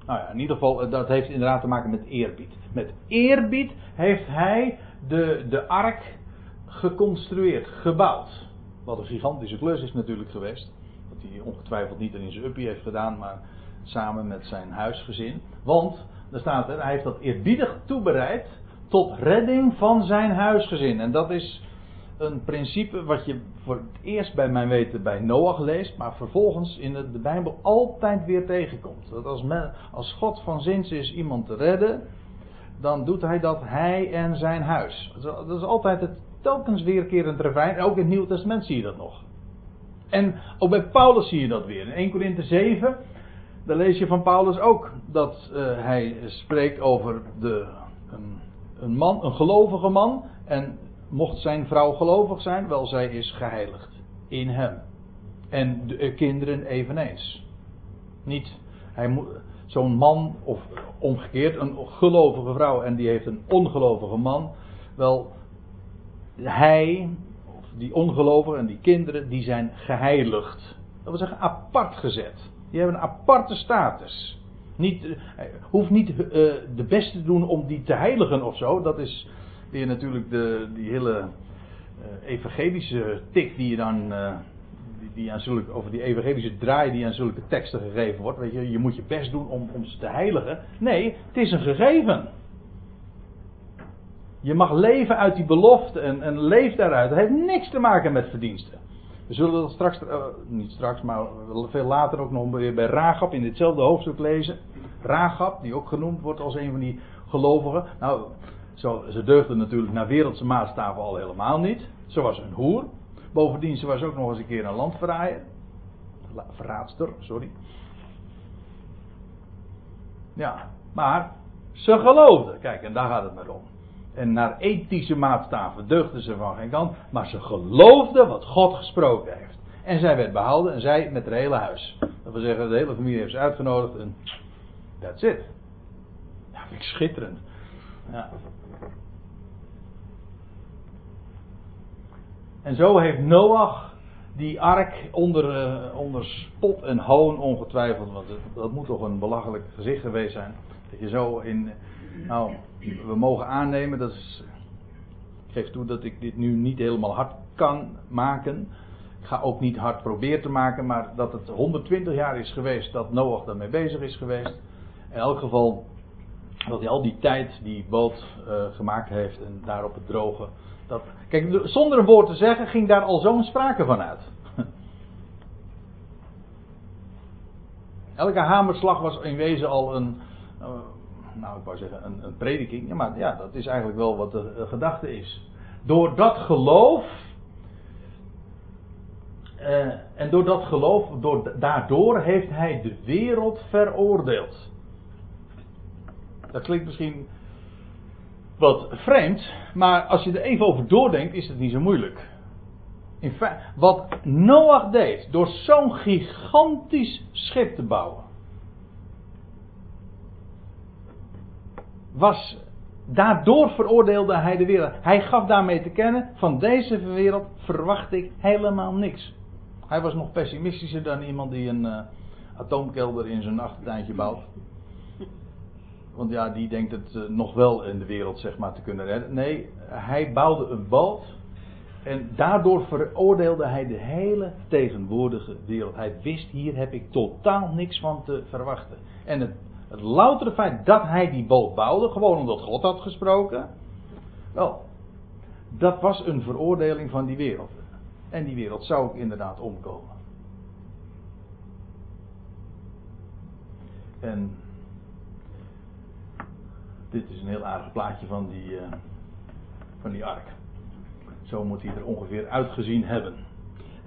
Speaker 1: Nou ja, in ieder geval, dat heeft inderdaad te maken met eerbied. Met eerbied heeft hij de, de ark geconstrueerd, gebouwd. Wat een gigantische klus is natuurlijk geweest. Dat hij ongetwijfeld niet in zijn uppie heeft gedaan, maar samen met zijn huisgezin. Want, daar staat er, hij heeft dat eerbiedig toebereid tot redding van zijn huisgezin. En dat is een principe wat je voor het eerst bij mijn weten bij Noach leest, maar vervolgens in de Bijbel altijd weer tegenkomt. Dat als, men, als God van zins is iemand te redden, dan doet hij dat hij en zijn huis. Dat is altijd het telkens weerkerend. En ook in het Nieuwe Testament zie je dat nog. En ook bij Paulus zie je dat weer. In 1 Korinthe 7, daar lees je van Paulus ook dat uh, hij spreekt over de, een, een, man, een gelovige man. En mocht zijn vrouw gelovig zijn, wel zij is geheiligd in hem. En de uh, kinderen eveneens. Niet, hij moet, zo'n man, of omgekeerd, een gelovige vrouw en die heeft een ongelovige man. Wel, hij, of die ongelovigen en die kinderen, die zijn geheiligd. Dat wil zeggen apart gezet. Die hebben een aparte status. Niet, uh, hoeft niet uh, de beste te doen om die te heiligen of zo. Dat is weer natuurlijk de, die hele uh, evangelische tik die je dan. die aan zulke, over die evangelische draai die aan zulke teksten gegeven wordt. Weet je, je moet je best doen om, om ze te heiligen. Nee, het is een gegeven. Je mag leven uit die belofte en, en leef daaruit. Het heeft niks te maken met verdiensten. We zullen dat straks, uh, niet straks, maar veel later ook nog weer bij Ragab in ditzelfde hoofdstuk lezen. Ragab, die ook genoemd wordt als een van die gelovigen. Nou, zo, ze deugde natuurlijk naar wereldse maatstaven al helemaal niet. Ze was een hoer. Bovendien, ze was ook nog eens een keer een landverraaier. Verraadster, sorry. Ja, maar ze geloofde. Kijk, en daar gaat het maar om. En naar ethische maatstaven deugden ze van geen kant. Maar ze geloofden wat God gesproken heeft. En zij werd behouden en zij met het hele huis. Dat wil zeggen, de hele familie heeft ze uitgenodigd en that's it. Ja, vind ik schitterend. Ja. En zo heeft Noach die ark onder, uh, onder spot en hoon ongetwijfeld. Want het, dat moet toch een belachelijk gezicht geweest zijn. Dat je zo in. Nou, we mogen aannemen, dat ik geef toe dat ik dit nu niet helemaal hard kan maken. Ik ga ook niet hard proberen te maken, maar dat het 120 jaar is geweest dat Noach daarmee bezig is geweest. In elk geval dat hij al die tijd die boot uh, gemaakt heeft en daar op het droge. Dat, kijk, zonder een woord te zeggen ging daar al zo'n sprake van uit. Elke hamerslag was in wezen al een, uh, nou ik wou zeggen een, een prediking. Ja, maar ja, dat is eigenlijk wel wat de, gedachte is. Door dat geloof. Uh, en door dat geloof, door, daardoor heeft hij de wereld veroordeeld. Dat klinkt misschien wat vreemd, maar als je er even over doordenkt, is het niet zo moeilijk. In wat Noach deed door zo'n gigantisch schip te bouwen, was. Daardoor veroordeelde hij de wereld. Hij gaf daarmee te kennen: van deze wereld verwacht ik helemaal niks. Hij was nog pessimistischer dan iemand die een uh, atoomkelder in zijn achtertuintje bouwt. Want ja, die denkt het uh, nog wel in de wereld zeg maar te kunnen redden. Nee, hij bouwde een boot En daardoor veroordeelde hij de hele tegenwoordige wereld. Hij wist, hier heb ik totaal niks van te verwachten. En het, het loutere feit dat hij die boot bouwde, gewoon omdat God had gesproken. Wel, dat was een veroordeling van die wereld. En die wereld zou ook inderdaad omkomen. En dit is een heel aardig plaatje van die, uh, van die ark. Zo moet hij er ongeveer uitgezien hebben.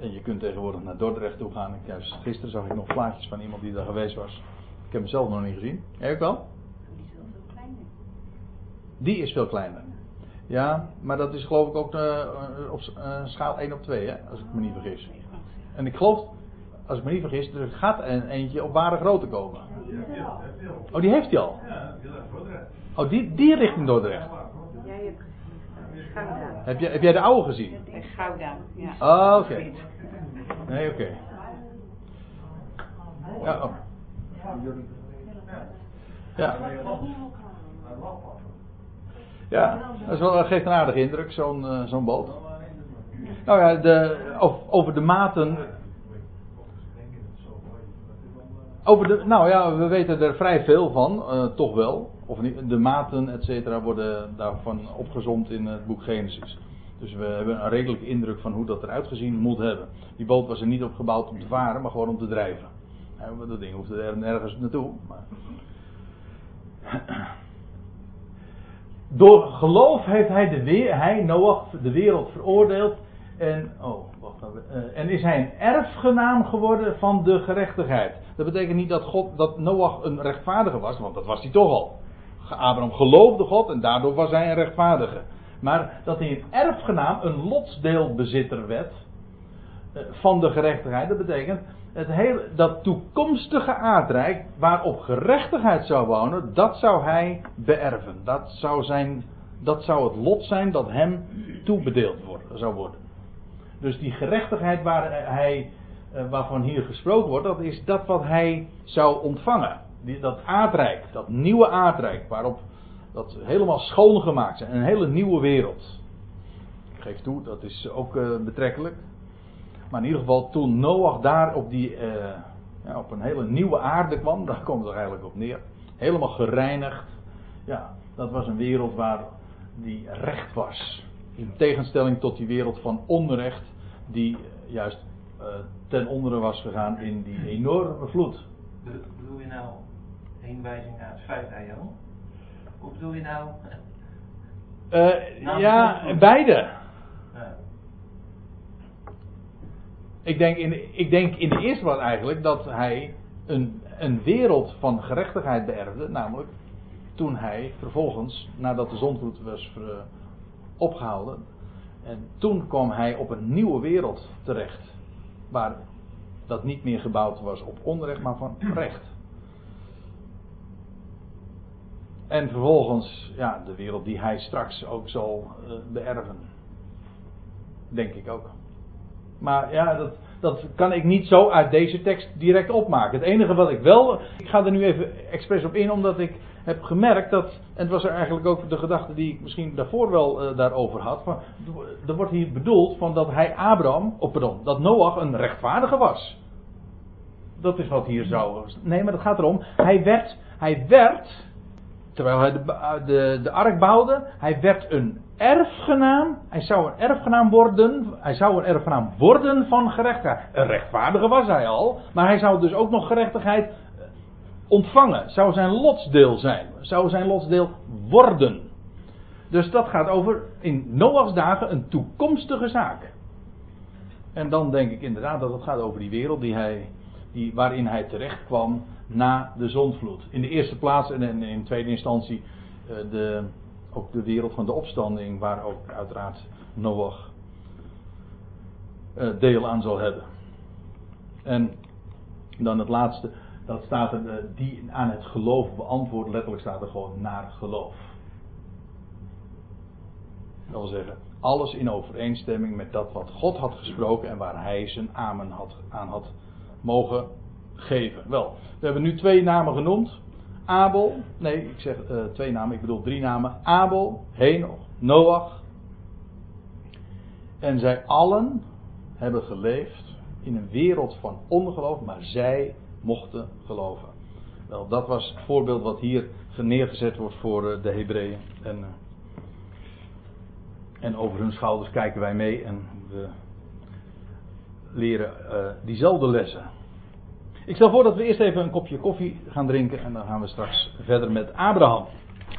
Speaker 1: En je kunt tegenwoordig naar Dordrecht toe gaan. Gisteren zag ik nog plaatjes van iemand die daar geweest was. Ik heb hem zelf nog niet gezien. Jij ook wel?
Speaker 3: Die is wel veel kleiner.
Speaker 1: Die is veel kleiner. Ja, maar dat is geloof ik ook uh, op uh, schaal 1 op 2, hè, als ik me niet vergis. En ik geloof, als ik me niet vergis, er gaat een eentje op ware grootte komen. Oh, die heeft hij al?
Speaker 4: Ja, die.
Speaker 1: Oh, die, die richting Dordrecht.
Speaker 3: Jij hebt gezien. Gouda.
Speaker 1: Heb, je, heb jij de oude gezien?
Speaker 3: En Gouda, ja.
Speaker 1: Oh, oké. Nee, oké. Ja, oh. Ja. Ja, dat is wel, geeft een aardige indruk, zo'n zo'n boot. Nou ja, de, over de maten. Over de, nou ja, we weten er vrij veel van, uh, toch wel. Of niet, de maten, et cetera, worden daarvan opgezomd in het boek Genesis. Dus we hebben een redelijke indruk van hoe dat eruit gezien moet hebben. Die boot was er niet op gebouwd om te varen, maar gewoon om te drijven. Dat ding hoefde er nergens naartoe. Door geloof heeft hij, de weer, hij, Noach, de wereld veroordeeld. En, oh, wacht even, en is hij een erfgenaam geworden van de gerechtigheid. Dat betekent niet dat, God, dat Noach een rechtvaardige was, want dat was hij toch al. Abraham geloofde God en daardoor was hij een rechtvaardige. Maar dat hij een erfgenaam, een lotsdeelbezitter werd van de gerechtigheid. Dat betekent het hele, dat toekomstige aardrijk waarop gerechtigheid zou wonen, dat zou hij beërven. Dat zou, zijn, dat zou het lot zijn dat hem toebedeeld zou worden. Dus die gerechtigheid waar hij, waarvan hier gesproken wordt, dat is dat wat hij zou ontvangen. Dat aardrijk, dat nieuwe aardrijk, waarop dat helemaal schoongemaakt is. Een hele nieuwe wereld. Ik geef toe, dat is ook uh, betrekkelijk. Maar in ieder geval toen Noach daar op, die, uh, ja, op een hele nieuwe aarde kwam, daar komt het er eigenlijk op neer. Helemaal gereinigd. Ja, dat was een wereld waar die recht was. In tegenstelling tot die wereld van onrecht, die juist uh, ten onder was gegaan in die enorme vloed.
Speaker 4: Bedoel je nou heenwijzing naar het feit? Hoe bedoel je nou?
Speaker 1: Uh, nou, ja, beide.
Speaker 4: Ja.
Speaker 1: Ik denk, in, ik denk in de eerste plaats eigenlijk dat hij een, een wereld van gerechtigheid beërfde. Namelijk toen hij vervolgens, nadat de zondvloed was ver, opgehouden. En toen kwam hij op een nieuwe wereld terecht. Waar dat niet meer gebouwd was op onrecht, maar van recht. En vervolgens, ja, de wereld die hij straks ook zal uh, beërven. Denk ik ook. Maar ja, dat, dat kan ik niet zo uit deze tekst direct opmaken. Het enige wat ik wel. Ik ga er nu even expres op in, omdat ik heb gemerkt dat. En het was er eigenlijk ook de gedachte die ik misschien daarvoor wel uh, daarover had. Van, er wordt hier bedoeld van dat hij Abraham. Oh pardon, dat Noach een rechtvaardige was. Dat is wat hier zou. Nee, maar dat gaat erom. Hij werd. Hij werd terwijl hij de, de, de ark bouwde, hij werd een erfgenaam. Hij zou een erfgenaam worden. Hij zou een erfgenaam worden van gerechtigheid. Een rechtvaardige was hij al. Maar hij zou dus ook nog gerechtigheid ontvangen. Zou zijn lotsdeel zijn. Zou zijn lotsdeel worden. Dus dat gaat over in Noachs dagen een toekomstige zaak. En dan denk ik inderdaad dat het gaat over die wereld die hij, die, waarin hij terecht kwam na de zondvloed. In de eerste plaats en in tweede instantie uh, de, ook de wereld van de opstanding, waar ook uiteraard Noach uh, deel aan zal hebben. En dan het laatste, dat staat er, uh, die aan het geloof beantwoord, letterlijk staat er gewoon naar geloof. Dat wil zeggen, alles in overeenstemming met dat wat God had gesproken en waar hij zijn amen had, aan had mogen geven. Wel, we hebben nu twee namen genoemd. Abel, nee, ik zeg uh, twee namen, ik bedoel drie namen. Abel, Henoch, Noach. En zij allen hebben geleefd in een wereld van ongeloof, maar zij mochten geloven. Wel, dat was het voorbeeld wat hier neergezet wordt voor eh, de Hebreeën. En, eh, en over hun schouders kijken wij mee en we leren diezelfde lessen. Ik stel voor dat we eerst even een kopje koffie gaan drinken en dan gaan we straks verder met Abraham.